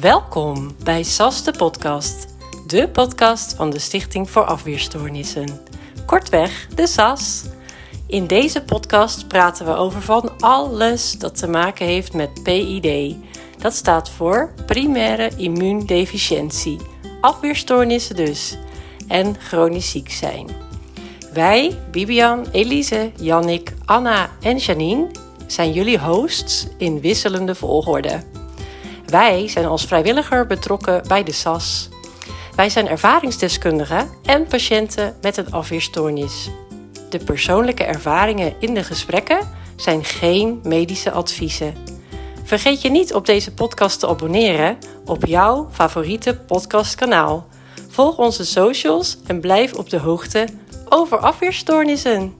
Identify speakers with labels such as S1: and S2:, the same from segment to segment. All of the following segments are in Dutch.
S1: Welkom bij SAS de podcast, de podcast van de Stichting voor Afweerstoornissen. Kortweg, de SAS. In deze podcast praten we over van alles dat te maken heeft met PID. Dat staat voor primaire immuundeficiëntie, afweerstoornissen dus, en chronisch ziek zijn. Wij, Bibian, Elise, Jannik, Anna en Janine, zijn jullie hosts in wisselende volgorde. Wij zijn als vrijwilliger betrokken bij de SAS. Wij zijn ervaringsdeskundigen en patiënten met een afweerstoornis. De persoonlijke ervaringen in de gesprekken zijn geen medische adviezen. Vergeet je niet op deze podcast te abonneren op jouw favoriete podcastkanaal. Volg onze socials en blijf op de hoogte over afweerstoornissen.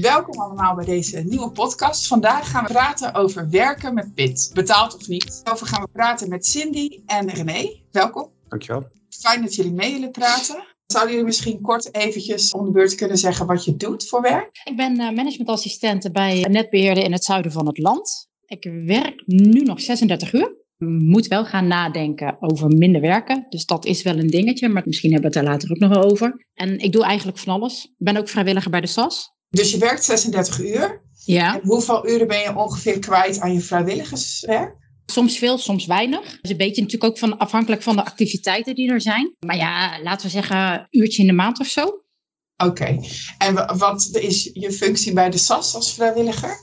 S2: Welkom allemaal bij deze nieuwe podcast. Vandaag gaan we praten over werken met PIT, betaald of niet. Over gaan we praten met Cindy en René. Welkom.
S3: Dankjewel.
S2: Fijn dat jullie mee willen praten. Zouden jullie misschien kort eventjes om de beurt kunnen zeggen wat je doet voor werk?
S4: Ik ben uh, managementassistente bij netbeheerder in het zuiden van het land. Ik werk nu nog 36 uur. Moet wel gaan nadenken over minder werken. Dus dat is wel een dingetje, maar misschien hebben we het daar later ook nog over. En ik doe eigenlijk van alles. Ik ben ook vrijwilliger bij de SAS.
S2: Dus je werkt 36 uur.
S4: Ja.
S2: En hoeveel uren ben je ongeveer kwijt aan je vrijwilligerswerk?
S4: Soms veel, soms weinig. Dat is een beetje natuurlijk ook van, afhankelijk van de activiteiten die er zijn. Maar ja, laten we zeggen een uurtje in de maand of zo.
S2: Oké. Okay. En wat is je functie bij de SAS als vrijwilliger?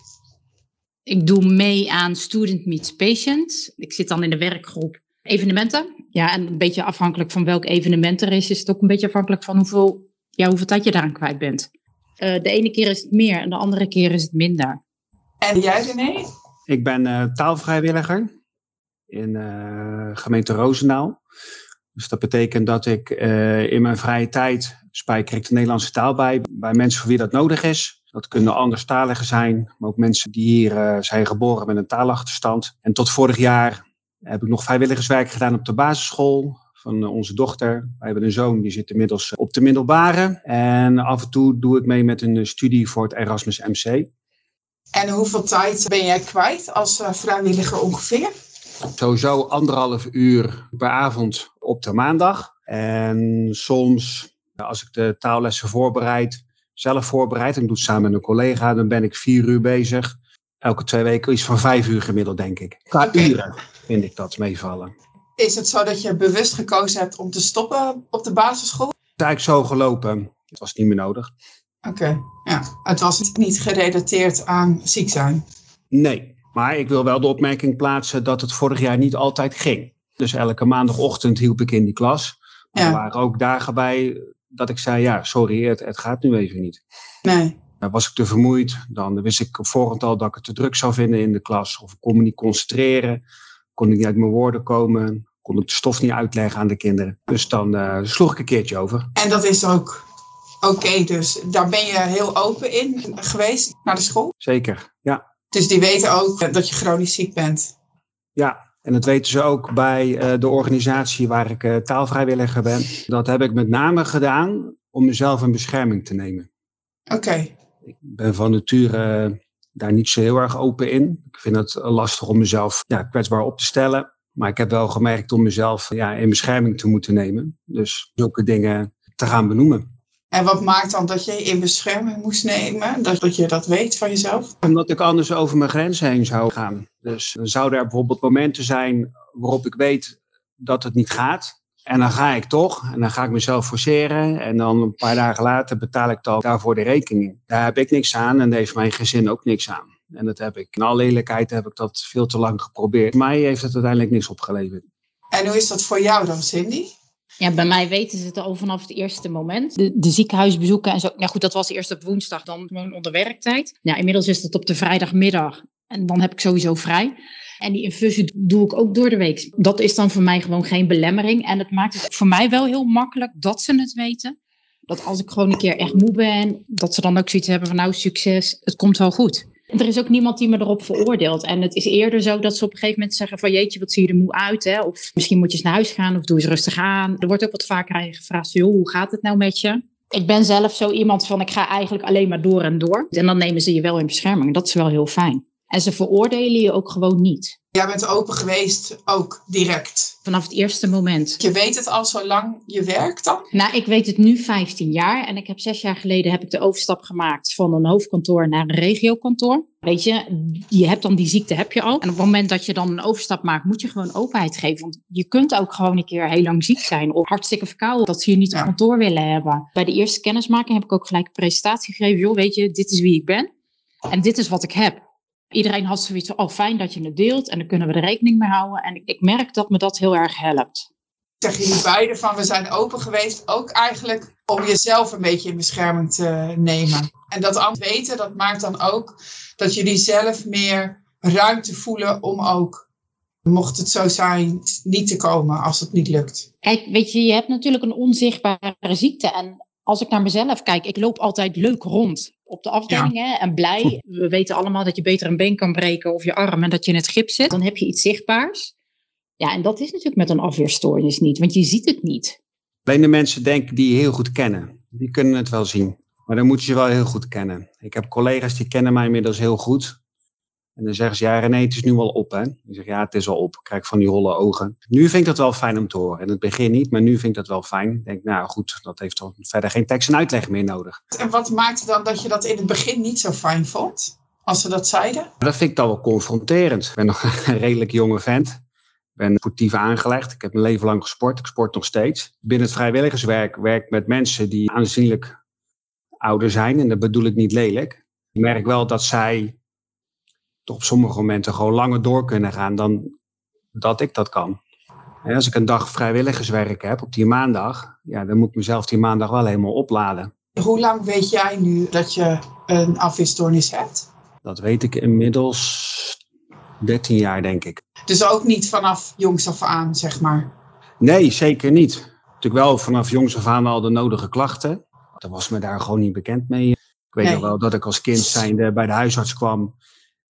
S4: Ik doe mee aan Student Meets Patient. Ik zit dan in de werkgroep evenementen. Ja, en een beetje afhankelijk van welk evenement er is, is het ook een beetje afhankelijk van hoeveel, ja, hoeveel tijd je daaraan kwijt bent. Uh, de ene keer is het meer en de andere keer is het minder.
S2: En jij René?
S3: Ik ben uh, taalvrijwilliger in uh, gemeente Roosendaal. Dus dat betekent dat ik in mijn vrije tijd spijker ik de Nederlandse taal bij, bij mensen voor wie dat nodig is. Dat kunnen anderstaligen zijn, maar ook mensen die hier zijn geboren met een taalachterstand. En tot vorig jaar heb ik nog vrijwilligerswerk gedaan op de basisschool van onze dochter. Wij hebben een zoon, die zit inmiddels op de middelbare. En af en toe doe ik mee met een studie voor het Erasmus MC.
S2: En hoeveel tijd ben jij kwijt als vrijwilliger ongeveer?
S3: Sowieso anderhalf uur per avond op de maandag. En soms, als ik de taallessen voorbereid, zelf voorbereid, en ik doe het samen met een collega, dan ben ik vier uur bezig. Elke twee weken iets van vijf uur gemiddeld, denk ik. Qua okay. uren vind ik dat meevallen.
S2: Is het zo dat je bewust gekozen hebt om te stoppen op de basisschool?
S3: Het is eigenlijk zo gelopen. Het was niet meer nodig.
S2: Oké, okay. ja. Het was niet gerelateerd aan ziek zijn?
S3: Nee, maar ik wil wel de opmerking plaatsen dat het vorig jaar niet altijd ging. Dus elke maandagochtend hielp ik in die klas. Maar ja. er waren ook dagen bij dat ik zei, ja, sorry, het, het gaat nu even niet.
S2: Nee.
S3: Dan was ik te vermoeid, dan wist ik voorhand al dat ik het te druk zou vinden in de klas. Of ik kon me niet concentreren, kon ik niet uit mijn woorden komen, kon ik de stof niet uitleggen aan de kinderen. Dus dan uh, sloeg ik een keertje over.
S2: En dat is ook oké, okay, dus daar ben je heel open in geweest naar de school?
S3: Zeker, ja.
S2: Dus die weten ook dat je chronisch ziek bent?
S3: Ja, en dat weten ze ook bij uh, de organisatie waar ik uh, taalvrijwilliger ben. Dat heb ik met name gedaan om mezelf in bescherming te nemen.
S2: Oké. Okay.
S3: Ik ben van nature daar niet zo heel erg open in. Ik vind het lastig om mezelf ja, kwetsbaar op te stellen. Maar ik heb wel gemerkt om mezelf ja, in bescherming te moeten nemen. Dus zulke dingen te gaan benoemen.
S2: En wat maakt dan dat je in bescherming moest nemen? Dat, dat je dat weet van jezelf?
S3: Omdat ik anders over mijn grenzen heen zou gaan. Dus dan zouden er bijvoorbeeld momenten zijn waarop ik weet dat het niet gaat. En dan ga ik toch. En dan ga ik mezelf forceren. En dan een paar dagen later betaal ik dan daarvoor de rekening. Daar heb ik niks aan en daar heeft mijn gezin ook niks aan. En dat heb ik, in alle eerlijkheid heb ik dat veel te lang geprobeerd. Mij heeft het uiteindelijk niks opgeleverd.
S2: En hoe is dat voor jou dan, Cindy?
S4: Ja, bij mij weten ze het al vanaf het eerste moment. De, de ziekenhuisbezoeken en zo. Nou goed, dat was eerst op woensdag, dan gewoon onder werktijd. Nou, inmiddels is dat op de vrijdagmiddag. En dan heb ik sowieso vrij. En die infusie doe ik ook door de week. Dat is dan voor mij gewoon geen belemmering. En het maakt het voor mij wel heel makkelijk dat ze het weten. Dat als ik gewoon een keer echt moe ben, dat ze dan ook zoiets hebben van nou succes, het komt wel goed. Er is ook niemand die me erop veroordeelt. En het is eerder zo dat ze op een gegeven moment zeggen van jeetje, wat zie je er moe uit. Hè? Of misschien moet je eens naar huis gaan of doe eens rustig aan. Er wordt ook wat vaker aan je gevraagd, hoe gaat het nou met je? Ik ben zelf zo iemand van ik ga eigenlijk alleen maar door en door. En dan nemen ze je wel in bescherming. Dat is wel heel fijn. En ze veroordelen je ook gewoon niet.
S2: Jij bent open geweest, ook direct.
S4: Vanaf het eerste moment.
S2: Je weet het al zo lang je werkt dan?
S4: Nou, ik weet het nu 15 jaar. En ik heb zes jaar geleden heb ik de overstap gemaakt van een hoofdkantoor naar een regiokantoor. Weet je, je hebt dan die ziekte, heb je al. En op het moment dat je dan een overstap maakt, moet je gewoon openheid geven. Want je kunt ook gewoon een keer heel lang ziek zijn of hartstikke verkouden. Dat ze je niet op
S2: Ja.
S4: kantoor willen hebben. Bij de eerste kennismaking heb ik ook gelijk een presentatie gegeven. Joh, weet je, dit is wie ik ben. En dit is wat ik heb. Iedereen had zoiets van, oh fijn dat je het deelt. En dan kunnen we er rekening mee houden. En ik, ik merk dat me dat heel erg helpt.
S2: Zeggen jullie beiden van we zijn open geweest, ook eigenlijk om jezelf een beetje in bescherming te nemen. En dat anderen weten, dat maakt dan ook dat jullie zelf meer ruimte voelen om ook, mocht het zo zijn, niet te komen als het niet lukt.
S4: Kijk, weet je, je hebt natuurlijk een onzichtbare ziekte. En als ik naar mezelf kijk, ik loop altijd leuk rond op de afdeling hè, en blij. We weten allemaal dat je beter een been kan breken of je arm en dat je in het gips zit. Dan heb je iets zichtbaars. Ja, en dat is natuurlijk met een afweerstoornis niet, want je ziet het niet.
S3: Alleen de mensen denken die je heel goed kennen, die kunnen het wel zien. Maar dan moet je ze wel heel goed kennen. Ik heb collega's die kennen mij inmiddels heel goed. En dan zeggen ze, ja René, het is nu al op hè. Ik zeg, ja het is al op. Ik krijg van die holle ogen. Nu vind ik dat wel fijn om te horen. In het begin niet, maar nu vind ik dat wel fijn. Ik denk, nou goed, dat heeft toch verder geen tekst en uitleg meer nodig.
S2: En wat maakte dan dat je dat in het begin niet zo fijn vond? Als ze dat zeiden?
S3: Dat vind ik dan wel confronterend. Ik ben nog een redelijk jonge vent. Ik ben sportief aangelegd. Ik heb mijn leven lang gesport. Ik sport nog steeds. Binnen het vrijwilligerswerk werk ik met mensen die aanzienlijk ouder zijn. En dat bedoel ik niet lelijk. Ik merk wel dat zij toch op sommige momenten gewoon langer door kunnen gaan dan dat ik dat kan. En als ik een dag vrijwilligerswerk heb op die maandag, ja, dan moet ik mezelf die maandag wel helemaal opladen.
S2: Hoe lang weet jij nu dat je een afweerstoornis hebt?
S3: Dat weet ik inmiddels 13 jaar, denk ik.
S2: Dus ook niet vanaf jongs af aan, zeg maar.
S3: Nee, zeker niet. Natuurlijk wel vanaf jongs af aan al de nodige klachten. Dat was me daar gewoon niet bekend mee. Ik weet
S2: Nee.
S3: nog wel dat ik als kind zijnde bij de huisarts kwam.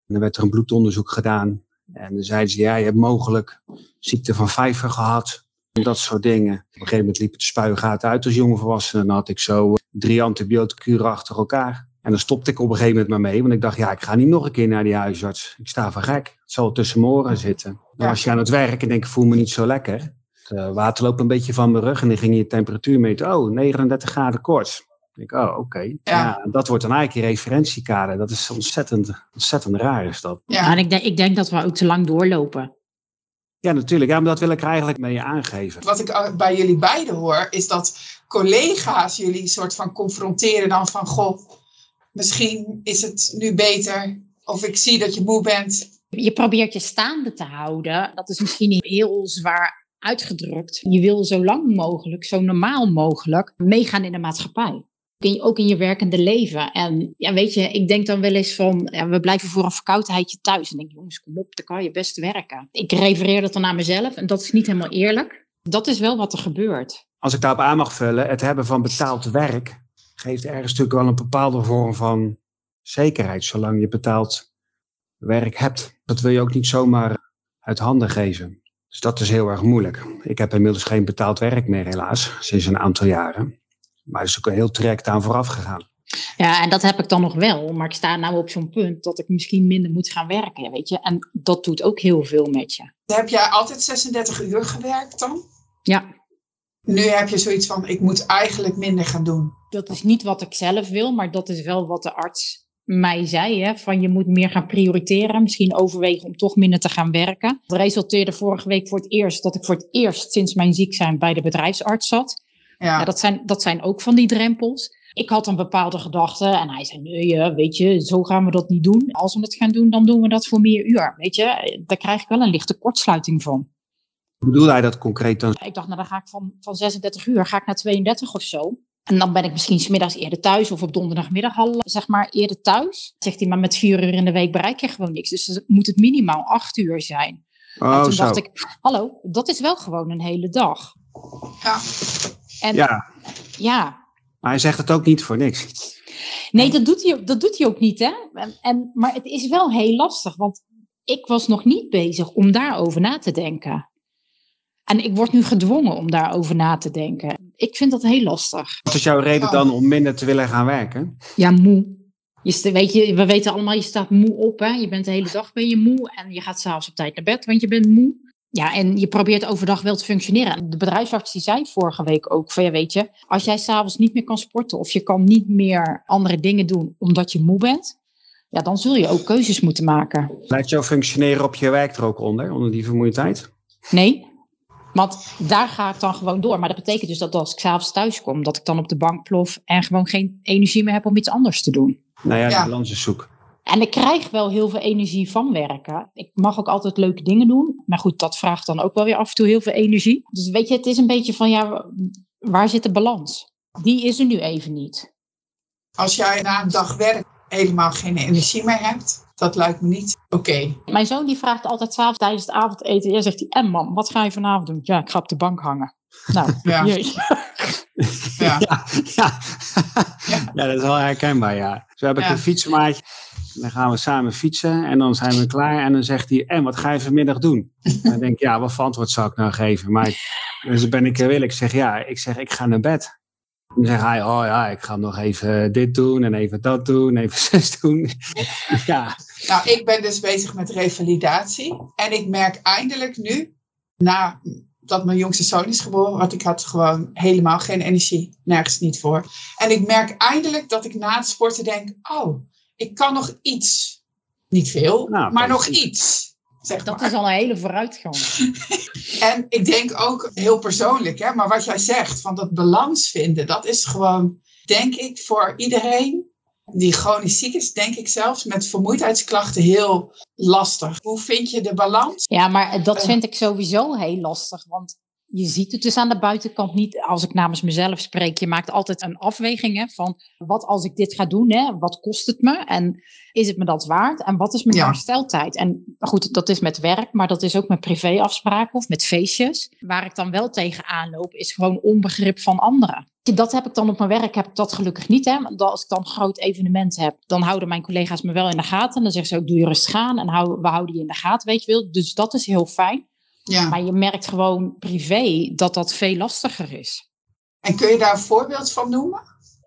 S3: En dan werd er een bloedonderzoek gedaan. En dan zeiden ze, ja, je hebt mogelijk ziekte van vijver gehad. En dat soort dingen. Op een gegeven moment liep het spuigaten uit als jonge volwassene. En dan had ik zo drie antibioticuren achter elkaar. En dan stopte ik op een gegeven moment maar mee. Want ik dacht, ja, ik ga niet nog een keer naar die huisarts. Ik sta van gek. Het zal tussen mijn oren zitten.
S2: Ja.
S3: was je aan het werk en denk ik, voel me niet zo lekker. Het eh, water loopt een beetje van mijn rug en dan ging je temperatuur meten. Oh, 39 graden koorts. Ik denk, oh, oké. Ja. dat wordt dan eigenlijk je referentiekader. Dat is ontzettend, ontzettend raar is dat.
S2: Ja.
S4: En ik denk, ik denk dat we ook te lang doorlopen.
S3: Ja, natuurlijk. Ja, maar dat wil ik er eigenlijk mee aangeven.
S2: Wat ik uh, bij jullie beiden hoor, is dat collega's jullie soort van confronteren dan van, goh, misschien is het nu beter. Of ik zie dat je moe bent.
S4: Je probeert je staande te houden. Dat is misschien niet heel zwaar uitgedrukt. Je wil zo lang mogelijk, zo normaal mogelijk meegaan in de maatschappij. In- Ook in je werkende leven. En ja, weet je, ik denk dan wel eens van, ja, we blijven voor een verkoudheidje thuis. En denk, jongens, kom op, dan kan je best werken. Ik refereer dat dan aan mezelf en dat is niet helemaal eerlijk. Dat is wel wat er gebeurt.
S3: Als ik daarop aan mag vullen, het hebben van betaald werk geeft ergens natuurlijk wel een bepaalde vorm van zekerheid, zolang je betaald werk hebt. Dat wil je ook niet zomaar uit handen geven. Dus dat is heel erg moeilijk. Ik heb inmiddels geen betaald werk meer, helaas, sinds een aantal jaren. Maar er is ook een heel traject aan vooraf gegaan.
S4: Ja, en dat heb ik dan nog wel. Maar ik sta nou op zo'n punt dat ik misschien minder moet gaan werken, weet je. En dat doet ook heel veel met je.
S2: Heb jij altijd 36 uur gewerkt dan?
S4: Ja,
S2: Nu heb je zoiets van, ik moet eigenlijk minder gaan doen.
S4: dat is niet wat ik zelf wil, maar dat is wel wat de arts mij zei. Hè? Van je moet meer gaan prioriteren. Misschien overwegen om toch minder te gaan werken. Het resulteerde vorige week voor het eerst dat ik voor het eerst sinds mijn ziek zijn bij de bedrijfsarts zat.
S2: Ja,
S4: Ja, dat, zijn, dat zijn ook van die drempels. Ik had een bepaalde gedachte en hij zei, nee, eh, weet je, zo gaan we dat niet doen. Als we het gaan doen, dan doen we dat voor meer uur. Weet je, daar krijg ik wel een lichte kortsluiting van.
S3: Hoe bedoel hij dat concreet dan?
S4: Ik dacht, nou dan ga ik van, van 36 uur ga ik naar 32 of zo. En dan ben ik misschien smiddags eerder thuis of op donderdagmiddag al zeg maar eerder thuis. Zegt hij, maar met vier uur in de week bereik je gewoon niks. Dus dan moet het minimaal acht uur zijn. en
S3: Oh,
S4: toen
S3: zo.
S4: dacht ik, hallo, dat is wel gewoon een hele dag.
S2: ja.
S4: En ja,
S3: Ja, maar hij zegt het ook niet voor niks.
S4: nee, dat doet, hij, dat doet hij ook niet hè. En, maar het is wel heel lastig, want ik was nog niet bezig om daarover na te denken. En ik word nu gedwongen om daarover na te denken. Ik vind dat heel lastig.
S3: Wat is jouw reden dan om minder te willen gaan werken?
S4: Ja, moe. Je, weet je, we weten allemaal, je staat moe op. Hè? Je bent de hele dag ben je moe en je gaat s'avonds op tijd naar bed, want je bent moe. Ja, en je probeert overdag wel te functioneren. De bedrijfsarts die zei vorige week ook van, ja weet je, als jij s'avonds niet meer kan sporten of je kan niet meer andere dingen doen omdat je moe bent, ja, dan zul je ook keuzes moeten maken.
S3: Blijft jouw functioneren op je werk er ook onder, onder die vermoeidheid?
S4: Nee, want daar ga ik dan gewoon door. Maar dat betekent dus dat als ik s'avonds thuis kom, dat ik dan op de bank plof en gewoon geen energie meer heb om iets anders te doen.
S3: Nou ja,
S2: Ja.
S3: de balans is zoek.
S4: En ik krijg wel heel veel energie van werken. Ik mag ook altijd leuke dingen doen. Maar goed, dat vraagt dan ook wel weer af en toe heel veel energie. Dus weet je, het is een beetje van ja, waar zit de balans? Die is er nu even niet.
S2: Als jij na een dag werk helemaal geen energie meer hebt, dat lijkt me niet oké.
S4: Mijn zoon die vraagt altijd s'avonds tijdens het avondeten. Ja, zegt hij, en mam, wat ga je vanavond doen? Ja, ik ga op de bank hangen. Nou,
S2: Ja. Ja.
S3: Ja, ja. ja, dat is wel herkenbaar, ja. Zo heb ik
S2: Ja.
S3: een fietsenmaatje. Dan gaan we samen fietsen en dan zijn we klaar. En dan zegt hij, en wat ga je vanmiddag doen? En dan denk ik, ja, wat voor antwoord zou ik nou geven? Maar dus ben ik er wil. Ik zeg, ja, ik zeg, ik ga naar bed. Dan zegt hij, oh ja, ik ga nog even dit doen en even dat doen, even zus doen. ja,
S2: Nou, ik ben dus bezig met revalidatie. En ik merk eindelijk nu, na dat mijn jongste zoon is geboren, want ik had gewoon helemaal geen energie, nergens niet voor. En ik merk eindelijk dat ik na het sporten denk, oh, ik kan nog iets. Niet veel,
S3: Nou,
S2: maar nog iets. Zeg
S4: Dat
S2: maar.
S4: is al een hele vooruitgang.
S2: En ik denk ook heel persoonlijk, hè, maar wat jij zegt, van dat balans vinden, dat is gewoon, denk ik, voor iedereen die chronisch ziek is, denk ik zelfs met vermoeidheidsklachten heel lastig. Hoe vind je de balans?
S4: Ja, maar dat
S2: Eh.
S4: vind ik sowieso heel lastig. Want je ziet het dus aan de buitenkant niet. Als ik namens mezelf spreek, je maakt altijd een afweging hè, van wat als ik dit ga doen, hè, wat kost het me en is het me dat waard en wat is mijn
S2: Ja.
S4: hersteltijd? En goed, dat is met werk, maar dat is ook met privéafspraken of met feestjes. Waar ik dan wel tegenaan loop, is gewoon onbegrip van anderen. Dat heb ik dan op mijn werk, heb ik dat gelukkig niet. Hè? Want Als ik dan een groot evenement heb, dan houden mijn collega's me wel in de gaten. En dan zeggen ze ook, doe je rustig aan en hou, we houden je in de gaten, weet je wel. Dus dat is heel fijn.
S2: Ja.
S4: Maar je merkt gewoon privé dat dat veel lastiger is.
S2: En kun je daar een voorbeeld van noemen?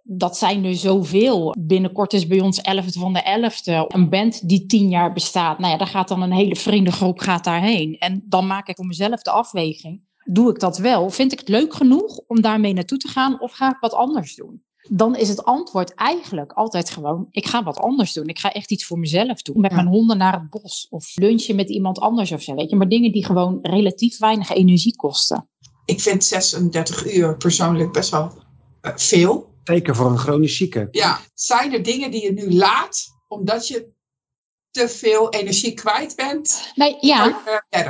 S4: Dat zijn er zoveel. Binnenkort is bij ons 11 van de 11e een band die tien jaar bestaat. Nou ja, daar gaat dan een hele vriendengroep gaat daarheen. En dan maak ik voor mezelf de afweging. Doe ik dat wel? Vind ik het leuk genoeg om daarmee naartoe te gaan? Of ga ik wat anders doen? Dan is het antwoord eigenlijk altijd gewoon: ik ga wat anders doen. Ik ga echt iets voor mezelf doen. Met
S2: Ja.
S4: mijn honden naar het bos. Of lunchen met iemand anders of zo. Weet je? Maar dingen die gewoon relatief weinig energie kosten.
S2: Ik vind 36 uur persoonlijk best wel eh, veel.
S3: zeker voor een chronisch zieke.
S2: Ja. Zijn er dingen die je nu laat omdat je te veel energie kwijt bent
S4: Nee, ja.
S2: voor je werk?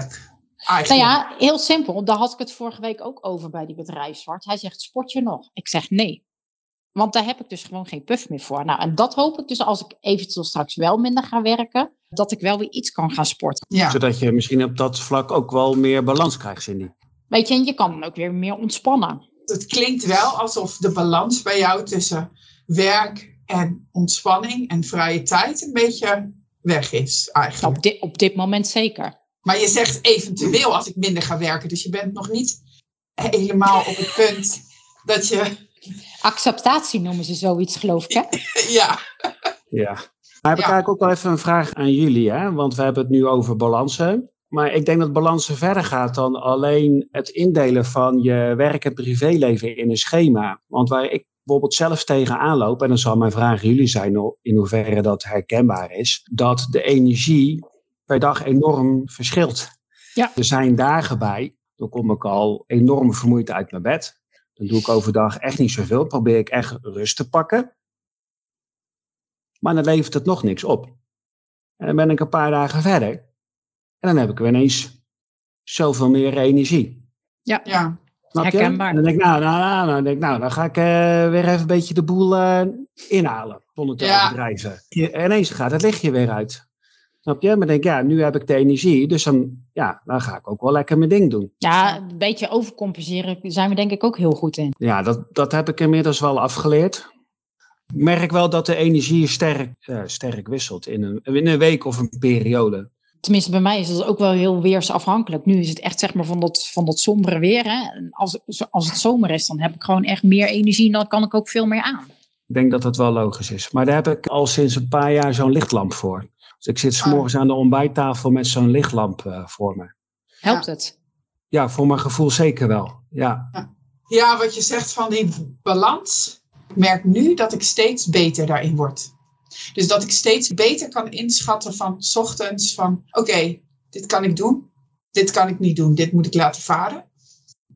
S4: Nou
S2: Eigenlijk.
S4: ja, heel simpel. Daar had ik het vorige week ook over bij die bedrijfsarts. Hij zegt, sport je nog? Ik zeg nee. Want daar heb ik dus gewoon geen puff meer voor. Nou, en dat hoop ik dus als ik eventueel straks wel minder ga werken, dat ik wel weer iets kan gaan sporten.
S2: Ja.
S3: Zodat je misschien op dat vlak ook wel meer balans krijgt, Cindy.
S4: Weet je, en je kan dan ook weer meer ontspannen.
S2: Het klinkt wel alsof de balans bij jou tussen werk en ontspanning en vrije tijd een beetje weg is eigenlijk.
S4: Op dit, op dit moment zeker.
S2: Maar je zegt eventueel als ik minder ga werken. Dus je bent nog niet helemaal op het punt dat je...
S4: Acceptatie noemen ze zoiets, geloof ik. Hè?
S2: Ja,
S3: Ja. Maar heb ik
S2: Ja.
S3: eigenlijk ook wel even een vraag aan jullie, hè? want we hebben het nu over balansen. Maar ik denk dat balansen verder gaat dan alleen het indelen van je werk- en privéleven in een schema. Want waar ik bijvoorbeeld zelf tegenaan loop, en dan zal mijn vraag aan jullie zijn in hoeverre dat herkenbaar is, dat de energie per dag enorm verschilt.
S4: Ja.
S3: Er zijn dagen bij, dan kom ik al enorm vermoeid uit mijn bed. Dan doe ik overdag echt niet zoveel, probeer ik echt rust te pakken. Maar dan levert het nog niks op. En dan ben ik een paar dagen verder. En dan heb ik weer ineens zoveel meer energie.
S2: ja.
S3: Snap je?
S4: Herkenbaar.
S3: En dan denk ik, nou, nou, nou, nou, denk ik, nou dan ga ik eh, weer even een beetje de boel eh, inhalen. Zonder te
S2: Ja.
S3: overdrijven. Je- ineens gaat het lichtje weer uit. Snap je? Maar dan denk ik, ja, nu heb ik de energie. Dus dan, ja, dan ga ik ook wel lekker mijn ding doen.
S4: Ja, een beetje overcompenseren zijn we denk ik ook heel goed in.
S3: Ja, dat, dat heb ik inmiddels wel afgeleerd. Ik merk wel dat de energie sterk, eh, sterk wisselt in een, in een week of een periode.
S4: Tenminste, bij mij is dat ook wel heel weersafhankelijk. Nu is het echt zeg maar van dat, van dat sombere weer. Hè? En als, als het zomer is, dan heb ik gewoon echt meer energie en dan kan ik ook veel meer aan.
S3: Ik denk dat dat wel logisch is. Maar daar heb ik al sinds een paar jaar zo'n lichtlamp voor. Dus ik zit s morgens aan de ontbijttafel met zo'n lichtlamp uh, voor me.
S4: Helpt het?
S3: Ja, voor mijn gevoel zeker wel. Ja.
S2: ja, wat je zegt van die balans. Ik merk nu dat ik steeds beter daarin word. Dus dat ik steeds beter kan inschatten van s ochtends van oké, dit kan ik doen, dit kan ik niet doen, dit moet ik laten varen.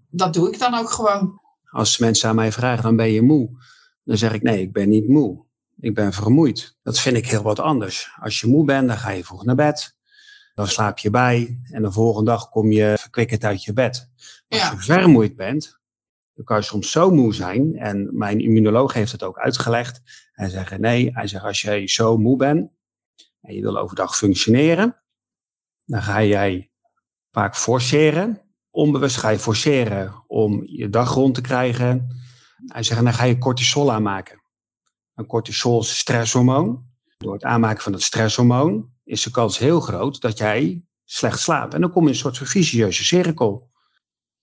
S2: Dat doe ik dan ook gewoon.
S3: Als mensen aan mij vragen, dan ben je moe. Dan zeg ik nee, ik ben niet moe. Ik ben vermoeid. Dat vind ik heel wat anders. Als je moe bent, dan ga je vroeg naar bed. Dan slaap je bij en de volgende dag kom je verkwikkend uit je bed. Als je vermoeid bent, dan kan je soms zo moe zijn. En mijn immunoloog heeft het ook uitgelegd. Hij zegt nee, hij zegt als jij zo moe bent en je wil overdag functioneren, dan ga jij vaak forceren. Onbewust ga je forceren om je dag rond te krijgen. Hij zegt, dan ga je cortisol aanmaken. Een cortisol stresshormoon. Door het aanmaken van het stresshormoon is de kans heel groot dat jij slecht slaapt. En dan kom je in een soort vicieuze cirkel.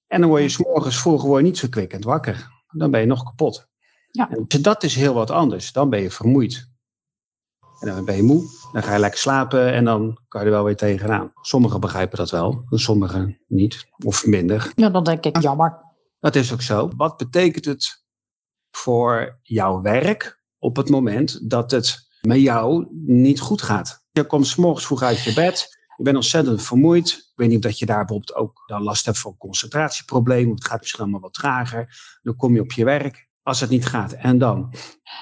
S3: En dan word je s morgens vroeg word je niet verkwikkend wakker. Dan ben je nog kapot. Ja. En dat is heel wat anders. Dan ben je vermoeid. En dan ben je moe, dan ga je lekker slapen en dan kan je er wel weer tegenaan. Sommigen begrijpen dat wel, sommigen niet of minder.
S4: Ja, dan denk ik jammer.
S3: Dat is ook zo. Wat betekent het voor jouw werk op het moment dat het met jou niet goed gaat? Je komt s morgens vroeg uit je bed, je bent ontzettend vermoeid. Ik weet niet of dat je daar bijvoorbeeld ook dan last hebt van concentratieproblemen. Het gaat misschien allemaal wat trager. Dan kom je op je werk als het niet gaat. En dan?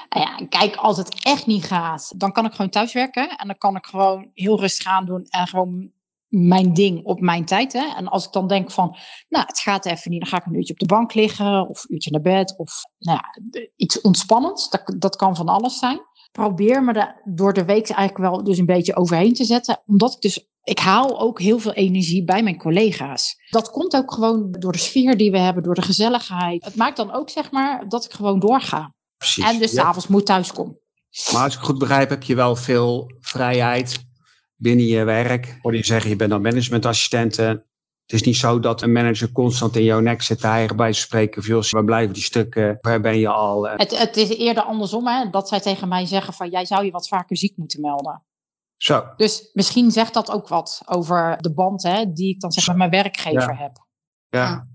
S4: Nou ja, kijk, als het echt niet gaat, dan kan ik gewoon thuiswerken. En dan kan ik gewoon heel rustig aan doen en gewoon mijn ding op mijn tijd. Hè? En als ik dan denk van, nou, het gaat even niet, dan ga ik een uurtje op de bank liggen of een uurtje naar bed of nou ja, iets ontspannends. Dat, dat kan van alles zijn. Probeer me er door de week eigenlijk wel dus een beetje overheen te zetten, omdat ik dus ik haal ook heel veel energie bij mijn collega's. Dat komt ook gewoon door de sfeer die we hebben, door de gezelligheid. Het maakt dan ook zeg maar dat ik gewoon doorga. Precies. En dus ja. s'avonds moet thuiskomen.
S3: Maar als ik goed begrijp, heb je wel veel vrijheid binnen je werk. Hoor je zeggen, je bent dan managementassistenten. Het is niet zo dat een manager constant in jouw nek zit te bij te spreken. Van, waar blijven die stukken? Waar ben je al?
S4: Het, het is eerder andersom, hè, dat zij tegen mij zeggen van... jij zou je wat vaker ziek moeten melden.
S3: Zo.
S4: Dus misschien zegt dat ook wat over de band hè, die ik dan zeg met mijn werkgever heb.
S3: Ja.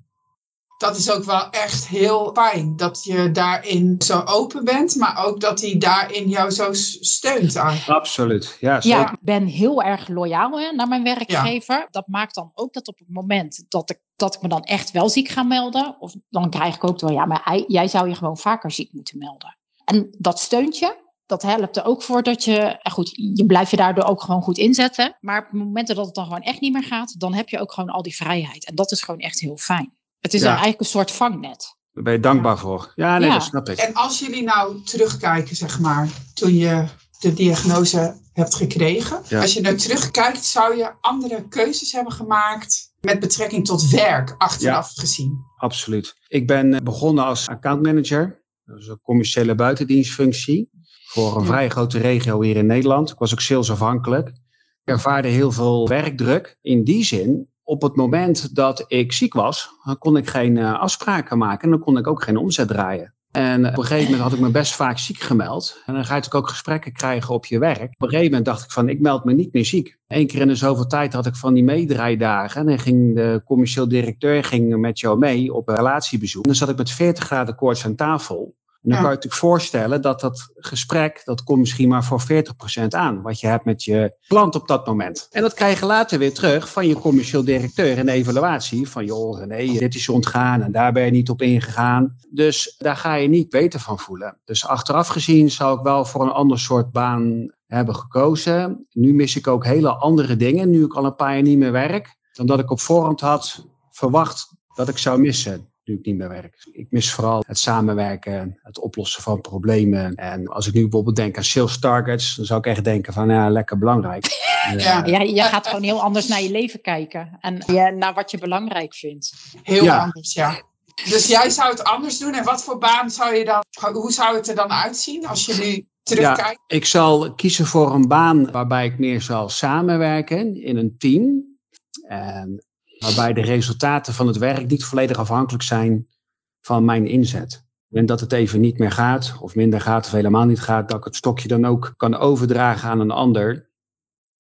S2: Dat is ook wel echt heel fijn dat je daarin zo open bent, maar ook dat hij daarin jou zo steunt.
S3: Absoluut, ja.
S4: Ja, ik ben heel erg loyaal hè, naar mijn werkgever. Dat maakt dan ook dat op het moment dat ik, dat ik me dan echt wel ziek ga melden, of dan krijg ik ook wel, ja, maar jij zou je gewoon vaker ziek moeten melden. En dat steunt je dat helpt er ook voor dat je, goed, je blijft je daardoor ook gewoon goed inzetten. Maar op momenten dat het dan gewoon echt niet meer gaat, dan heb je ook gewoon al die vrijheid. En dat is gewoon echt heel fijn. Het is eigenlijk een soort vangnet.
S3: Daar ben je dankbaar voor. Ja, nee, dat snap ik.
S2: En als jullie nou terugkijken, zeg maar, toen je de diagnose hebt gekregen. Als je nou terugkijkt, zou je andere keuzes hebben gemaakt met betrekking tot werk, achteraf gezien?
S3: Absoluut. Ik ben begonnen als accountmanager. Dat is een commerciële buitendienstfunctie voor een vrij grote regio hier in Nederland. Ik was ook salesafhankelijk. Ik ervaarde heel veel werkdruk. In die zin, op het moment dat ik ziek was, kon ik geen uh, afspraken maken en dan kon ik ook geen omzet draaien. En op een gegeven moment had ik me best vaak ziek gemeld. En dan ga je natuurlijk ook gesprekken krijgen op je werk. Op een gegeven moment dacht ik van, ik meld me niet meer ziek. Eén keer in de zoveel tijd had ik van die meedraaidagen. En dan ging de commercieel directeur ging met jou mee op een relatiebezoek. En dan zat ik met 40 graden koorts aan tafel dan kan je natuurlijk voorstellen dat dat gesprek, dat komt misschien maar voor 40% aan. Wat je hebt met je klant op dat moment. En dat krijg je later weer terug van je commercieel directeur in de evaluatie. Van joh, nee, dit is ontgaan en daar ben je niet op ingegaan. Dus daar ga je niet beter van voelen. Dus achteraf gezien zou ik wel voor een ander soort baan hebben gekozen. Nu mis ik ook hele andere dingen, nu ik al een paar jaar niet meer werk. Dan dat ik op voorhand had verwacht dat ik zou missen nu ik niet meer werk. Ik mis vooral het samenwerken, het oplossen van problemen. En als ik nu bijvoorbeeld denk aan sales targets, dan zou ik echt denken van ja, lekker belangrijk.
S4: Ja, ja je gaat gewoon heel anders naar je leven kijken en naar wat je belangrijk vindt.
S2: Heel anders, ja. Dus jij zou het anders doen en wat voor baan zou je dan, hoe zou het er dan uitzien als je nu terugkijkt?
S3: Ja, ik zal kiezen voor een baan waarbij ik meer zal samenwerken in een team. En waarbij de resultaten van het werk niet volledig afhankelijk zijn van mijn inzet. En dat het even niet meer gaat, of minder gaat, of helemaal niet gaat, dat ik het stokje dan ook kan overdragen aan een ander,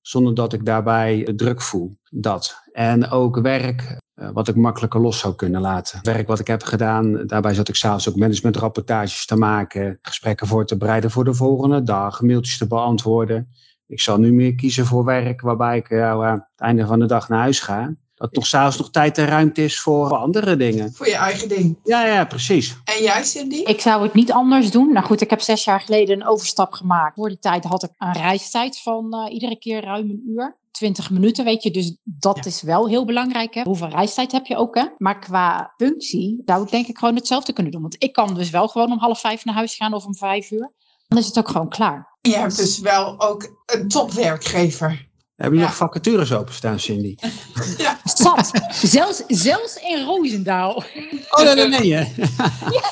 S3: zonder dat ik daarbij druk voel. Dat. En ook werk uh, wat ik makkelijker los zou kunnen laten. Werk wat ik heb gedaan, daarbij zat ik s'avonds ook managementrapportages te maken, gesprekken voor te bereiden voor de volgende dag, mailtjes te beantwoorden. Ik zal nu meer kiezen voor werk waarbij ik uh, aan het einde van de dag naar huis ga. Dat nog s'avonds nog tijd en ruimte is voor andere dingen.
S2: Voor je eigen ding.
S3: Ja, ja, precies.
S2: En jij, Cindy?
S4: Ik zou het niet anders doen. Nou goed, ik heb zes jaar geleden een overstap gemaakt. Voor die tijd had ik een reistijd van uh, iedere keer ruim een uur. 20 minuten, weet je. Dus dat ja. is wel heel belangrijk. Hè? Hoeveel reistijd heb je ook, hè? Maar qua functie zou ik denk ik gewoon hetzelfde kunnen doen. Want ik kan dus wel gewoon om half vijf naar huis gaan of om vijf uur. Dan is het ook gewoon klaar.
S2: Je hebt dus wel ook een topwerkgever.
S3: Hebben jullie ja. nog vacatures openstaan, Cindy?
S4: ja. Zat. Zelfs, zelfs in Roosendaal.
S3: Oh, dat meen je.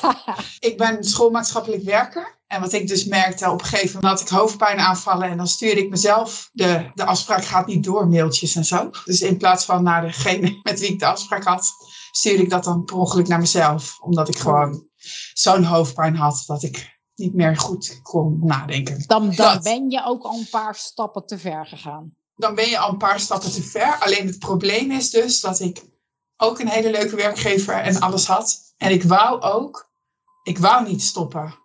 S2: ja. Ik ben schoolmaatschappelijk werker. En wat ik dus merkte, op een gegeven moment had ik hoofdpijn aanvallen. En dan stuurde ik mezelf, de, de afspraak gaat niet door, mailtjes en zo. Dus in plaats van naar degene met wie ik de afspraak had, stuurde ik dat dan per ongeluk naar mezelf. Omdat ik gewoon zo'n hoofdpijn had dat ik niet meer goed kon nadenken.
S4: Dan, dan ben je ook al een paar stappen te ver gegaan
S2: dan ben je al een paar stappen te ver. Alleen het probleem is dus dat ik ook een hele leuke werkgever en alles had. En ik wou ook, ik wou niet stoppen.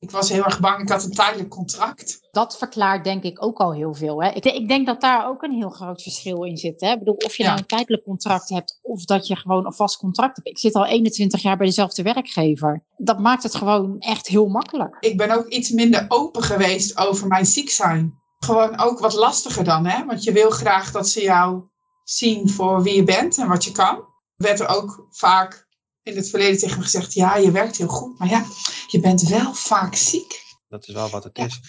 S2: Ik was heel erg bang, ik had een tijdelijk contract.
S4: Dat verklaart denk ik ook al heel veel. Hè? Ik, ik denk dat daar ook een heel groot verschil in zit. Hè? Ik bedoel, of je ja. nou een tijdelijk contract hebt of dat je gewoon een vast contract hebt. Ik zit al 21 jaar bij dezelfde werkgever. Dat maakt het gewoon echt heel makkelijk.
S2: Ik ben ook iets minder open geweest over mijn ziek zijn gewoon ook wat lastiger dan, hè? Want je wil graag dat ze jou zien voor wie je bent en wat je kan. Werd er ook vaak in het verleden tegen me gezegd: ja, je werkt heel goed, maar ja, je bent wel vaak ziek.
S3: Dat is wel wat het is.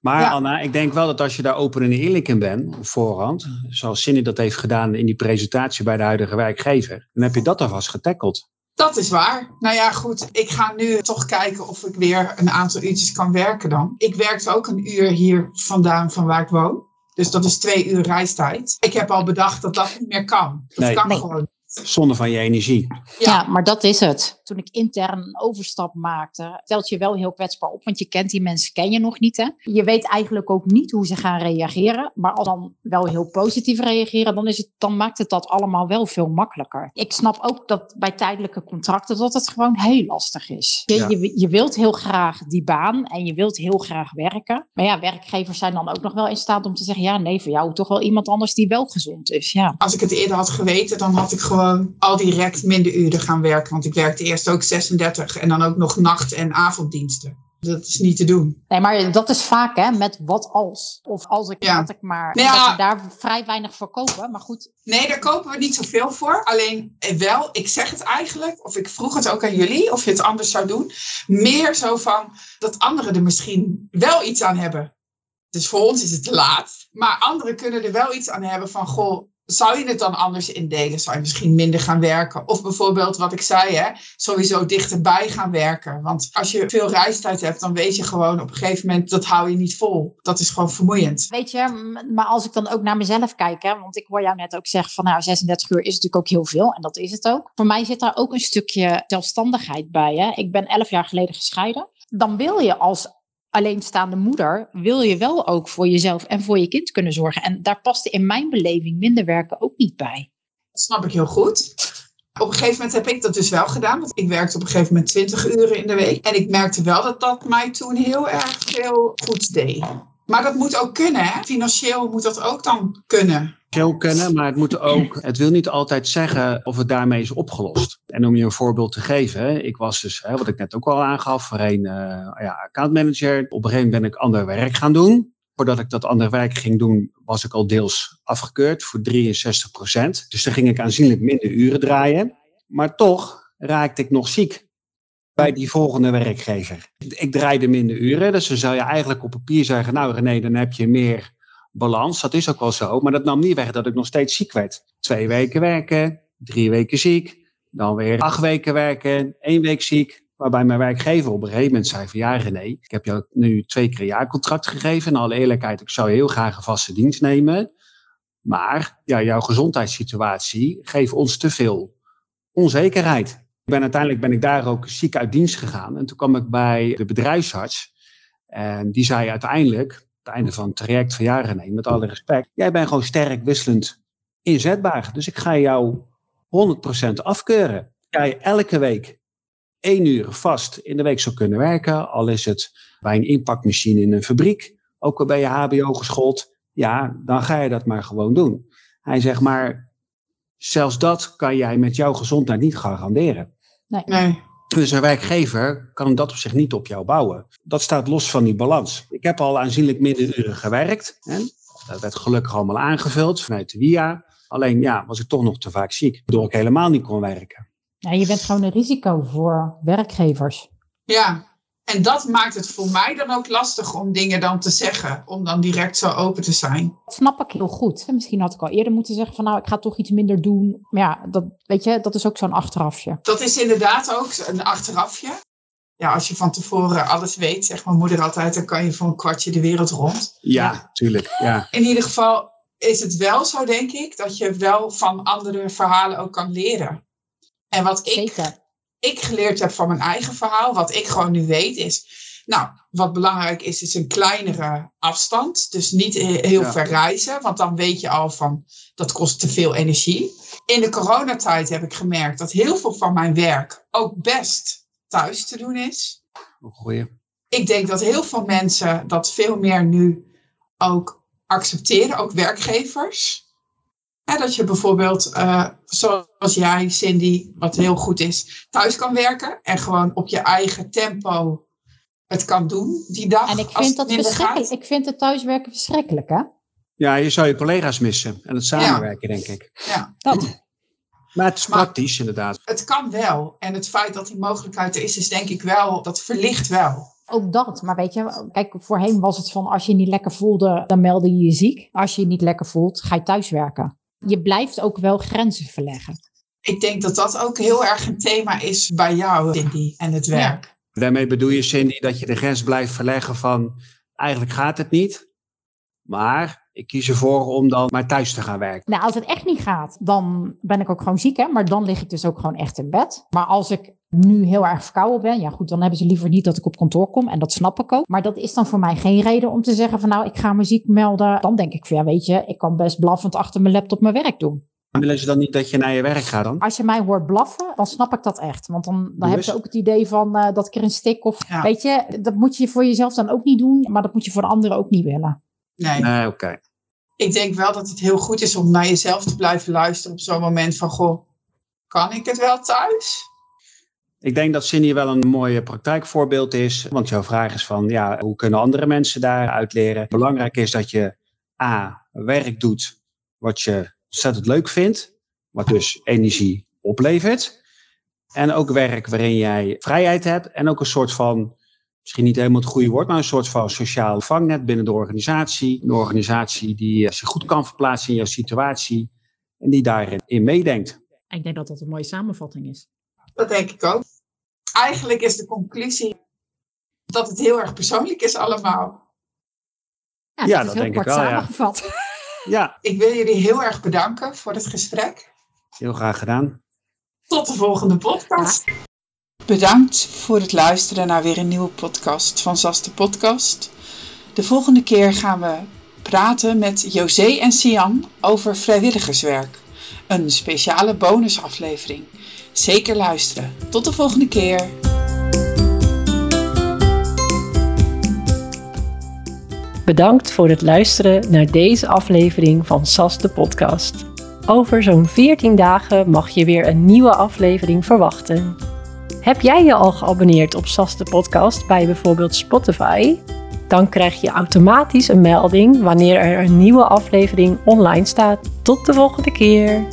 S3: Maar ja. Anna, ik denk wel dat als je daar open en eerlijk in bent, op voorhand, zoals Cindy dat heeft gedaan in die presentatie bij de huidige werkgever, dan heb je dat alvast getackeld.
S2: Dat is waar. Nou ja, goed. Ik ga nu toch kijken of ik weer een aantal uurtjes kan werken dan. Ik werkte ook een uur hier vandaan van waar ik woon. Dus dat is twee uur reistijd. Ik heb al bedacht dat dat niet meer kan. Dat
S3: nee.
S2: kan
S3: nee.
S2: gewoon
S3: Zonde van je energie.
S4: Ja. ja. maar dat is het. Toen ik intern een overstap maakte, stelt je wel heel kwetsbaar op. Want je kent die mensen, ken je nog niet. Hè? Je weet eigenlijk ook niet hoe ze gaan reageren. Maar als dan wel heel positief reageren, dan, is het, dan maakt het dat allemaal wel veel makkelijker. Ik snap ook dat bij tijdelijke contracten dat het gewoon heel lastig is. Je, ja. je, je wilt heel graag die baan en je wilt heel graag werken. Maar ja, werkgevers zijn dan ook nog wel in staat om te zeggen, ja nee, voor jou toch wel iemand anders die wel gezond is. Ja.
S2: Als ik het eerder had geweten, dan had ik gewoon al direct minder uren gaan werken. Want ik werkte eerst ook 36 en dan ook nog nacht- en avonddiensten. Dat is niet te doen.
S4: Nee, maar dat is vaak hè, met wat als. Of als ik, ja. ik maar.
S2: Nou ja.
S4: Daar vrij weinig voor kopen, maar goed.
S2: Nee, daar kopen we niet zoveel voor. Alleen wel, ik zeg het eigenlijk, of ik vroeg het ook aan jullie, of je het anders zou doen. Meer zo van dat anderen er misschien wel iets aan hebben. Dus voor ons is het te laat. Maar anderen kunnen er wel iets aan hebben van, goh, zou je het dan anders indelen? Zou je misschien minder gaan werken? Of bijvoorbeeld wat ik zei, hè, sowieso dichterbij gaan werken. Want als je veel reistijd hebt, dan weet je gewoon op een gegeven moment, dat hou je niet vol. Dat is gewoon vermoeiend.
S4: Weet je, maar als ik dan ook naar mezelf kijk, hè, want ik hoor jou net ook zeggen van nou 36 uur is natuurlijk ook heel veel. En dat is het ook. Voor mij zit daar ook een stukje zelfstandigheid bij. Hè. Ik ben 11 jaar geleden gescheiden. Dan wil je als alleenstaande moeder wil je wel ook voor jezelf en voor je kind kunnen zorgen. En daar paste in mijn beleving minder werken ook niet bij.
S2: Dat snap ik heel goed. Op een gegeven moment heb ik dat dus wel gedaan. Want ik werkte op een gegeven moment 20 uren in de week. En ik merkte wel dat dat mij toen heel erg veel goed deed. Maar dat moet ook kunnen, hè? Financieel moet dat ook dan kunnen.
S3: Financieel kunnen, maar het moet ook. Het wil niet altijd zeggen of het daarmee is opgelost. En om je een voorbeeld te geven, ik was dus, wat ik net ook al aangaf, voorheen uh, ja, accountmanager. Op een gegeven moment ben ik ander werk gaan doen. Voordat ik dat andere werk ging doen, was ik al deels afgekeurd voor 63 procent. Dus dan ging ik aanzienlijk minder uren draaien. Maar toch raakte ik nog ziek bij die volgende werkgever. Ik draaide minder uren, dus dan zou je eigenlijk op papier zeggen, nou René, dan heb je meer balans. Dat is ook wel zo, maar dat nam niet weg dat ik nog steeds ziek werd. Twee weken werken, drie weken ziek, dan weer acht weken werken, één week ziek. Waarbij mijn werkgever op een gegeven moment zei van ja René, ik heb jou nu twee keer een jaarcontract gegeven. In alle eerlijkheid, ik zou heel graag een vaste dienst nemen. Maar ja, jouw gezondheidssituatie geeft ons te veel onzekerheid. Ben, uiteindelijk ben ik daar ook ziek uit dienst gegaan. En toen kwam ik bij de bedrijfsarts. En die zei uiteindelijk, het einde van het traject van jaren met alle respect. Jij bent gewoon sterk wisselend inzetbaar. Dus ik ga jou 100% afkeuren. Ga je elke week één uur vast in de week zou kunnen werken. Al is het bij een inpakmachine in een fabriek. Ook al ben je HBO geschoold. Ja, dan ga je dat maar gewoon doen. Hij zegt maar, zelfs dat kan jij met jouw gezondheid niet garanderen.
S4: Nee.
S2: Nee.
S3: Dus een werkgever kan dat op zich niet op jou bouwen. Dat staat los van die balans. Ik heb al aanzienlijk minder uren gewerkt. Hè? Dat werd gelukkig allemaal aangevuld vanuit de WIA. Alleen ja, was ik toch nog te vaak ziek, waardoor ik helemaal niet kon werken.
S4: Ja, je bent gewoon een risico voor werkgevers.
S2: Ja, en dat maakt het voor mij dan ook lastig om dingen dan te zeggen. Om dan direct zo open te zijn.
S4: Dat snap ik heel goed. Misschien had ik al eerder moeten zeggen van nou, ik ga toch iets minder doen. Maar ja, dat, weet je, dat is ook zo'n achterafje.
S2: Dat is inderdaad ook een achterafje. Ja, als je van tevoren alles weet, zegt mijn moeder altijd, dan kan je voor een kwartje de wereld rond.
S3: Ja, tuurlijk. Ja.
S2: In ieder geval is het wel zo, denk ik, dat je wel van andere verhalen ook kan leren. En wat ik
S4: Zeker.
S2: ik geleerd heb van mijn eigen verhaal, wat ik gewoon nu weet, is. Nou, wat belangrijk is, is een kleinere afstand. Dus niet he- heel
S3: Ja.
S2: ver reizen, want dan weet je al van dat kost te veel energie. In de coronatijd heb ik gemerkt dat heel veel van mijn werk ook best thuis te doen is.
S3: Goeie.
S2: Ik denk dat heel veel mensen dat veel meer nu ook accepteren, ook werkgevers. Hè, dat je bijvoorbeeld, eh, zoals jij, Cindy, wat heel goed is, thuis kan werken en gewoon op je eigen tempo het kan doen die dag.
S4: En ik vind
S2: het
S4: dat verschrikkelijk.
S2: gaat.
S4: Ik vind het thuiswerken verschrikkelijk, hè?
S3: Ja, je zou je collega's missen en het samenwerken, denk ik.
S2: Ja,
S4: Dat.
S3: Maar het is
S2: Maar-
S3: praktisch, inderdaad.
S2: het kan wel. En het feit dat die mogelijkheid er is, is denk ik wel, dat verlicht wel.
S4: Ook dat. Maar weet je, kijk, voorheen was het van als je je niet lekker voelde, dan meldde je je ziek. Als je je niet lekker voelt, ga je thuiswerken. Je blijft ook wel grenzen verleggen.
S2: Ik denk dat dat ook heel erg een thema is bij jou, Cindy, en het werk.
S3: Daarmee bedoel je, Cindy, dat je de grens blijft verleggen van eigenlijk gaat het niet, maar ik kies ervoor om dan maar thuis te gaan werken.
S4: Nou, als het echt niet gaat, dan ben ik ook gewoon ziek, hè. Maar dan lig ik dus ook gewoon echt in bed. Maar als ik nu heel erg verkouden ben, ja goed, dan hebben ze liever niet dat ik op kantoor kom. En dat snap ik ook. Maar dat is dan voor mij geen reden om te zeggen van nou, ik ga me ziek melden. Dan denk ik van ja, weet je, ik kan best blaffend achter mijn laptop mijn werk doen.
S3: Willen ze dan niet dat je naar je werk gaat dan?
S4: Als je mij hoort blaffen, dan snap ik dat echt. Want dan, dan hebben ze ook het idee van eh, dat ik er een stik of...
S2: Ja.
S4: Weet je, dat moet je voor jezelf dan ook niet doen. Maar dat moet je voor de anderen ook niet willen.
S2: Nee.
S3: Nee, oké.
S2: ik denk wel dat het heel goed is om naar jezelf te blijven luisteren op zo'n moment van, goh, kan ik het wel thuis?
S3: Ik denk dat Cindy wel een mooi praktijkvoorbeeld is. Want jouw vraag is van, ja, hoe kunnen andere mensen daaruit leren? Belangrijk is dat je A, werk doet wat je ontzettend leuk vindt. Wat dus energie oplevert. En ook werk waarin jij vrijheid hebt. En ook een soort van, misschien niet helemaal het goede woord, maar een soort van sociaal vangnet binnen de organisatie. Een organisatie die eh, zich goed kan verplaatsen in jouw situatie. En die daarin in meedenkt.
S4: Ik denk dat dat een mooie samenvatting is.
S2: Dat denk ik ook. Eigenlijk is de conclusie dat het heel erg persoonlijk is allemaal.
S4: Ja,
S3: Ja,
S4: dat is
S3: dat
S4: heel
S3: denk ik wel,
S4: samengevat.
S3: Ja,
S2: Ik wil jullie heel erg bedanken voor het gesprek.
S3: heel graag gedaan.
S2: Tot de volgende podcast. Bedankt voor het luisteren naar weer een nieuwe podcast van SAS de Podcast. De volgende keer gaan we praten met José en Sian over vrijwilligerswerk. Een speciale bonusaflevering. Zeker luisteren. Tot de volgende keer.
S1: Bedankt voor het luisteren naar deze aflevering van SAS de podcast. Over zo'n 14 dagen mag je weer een nieuwe aflevering verwachten. Heb jij je al geabonneerd op SAS de podcast bij bijvoorbeeld Spotify? Dan krijg je automatisch een melding wanneer er een nieuwe aflevering online staat. Tot de volgende keer!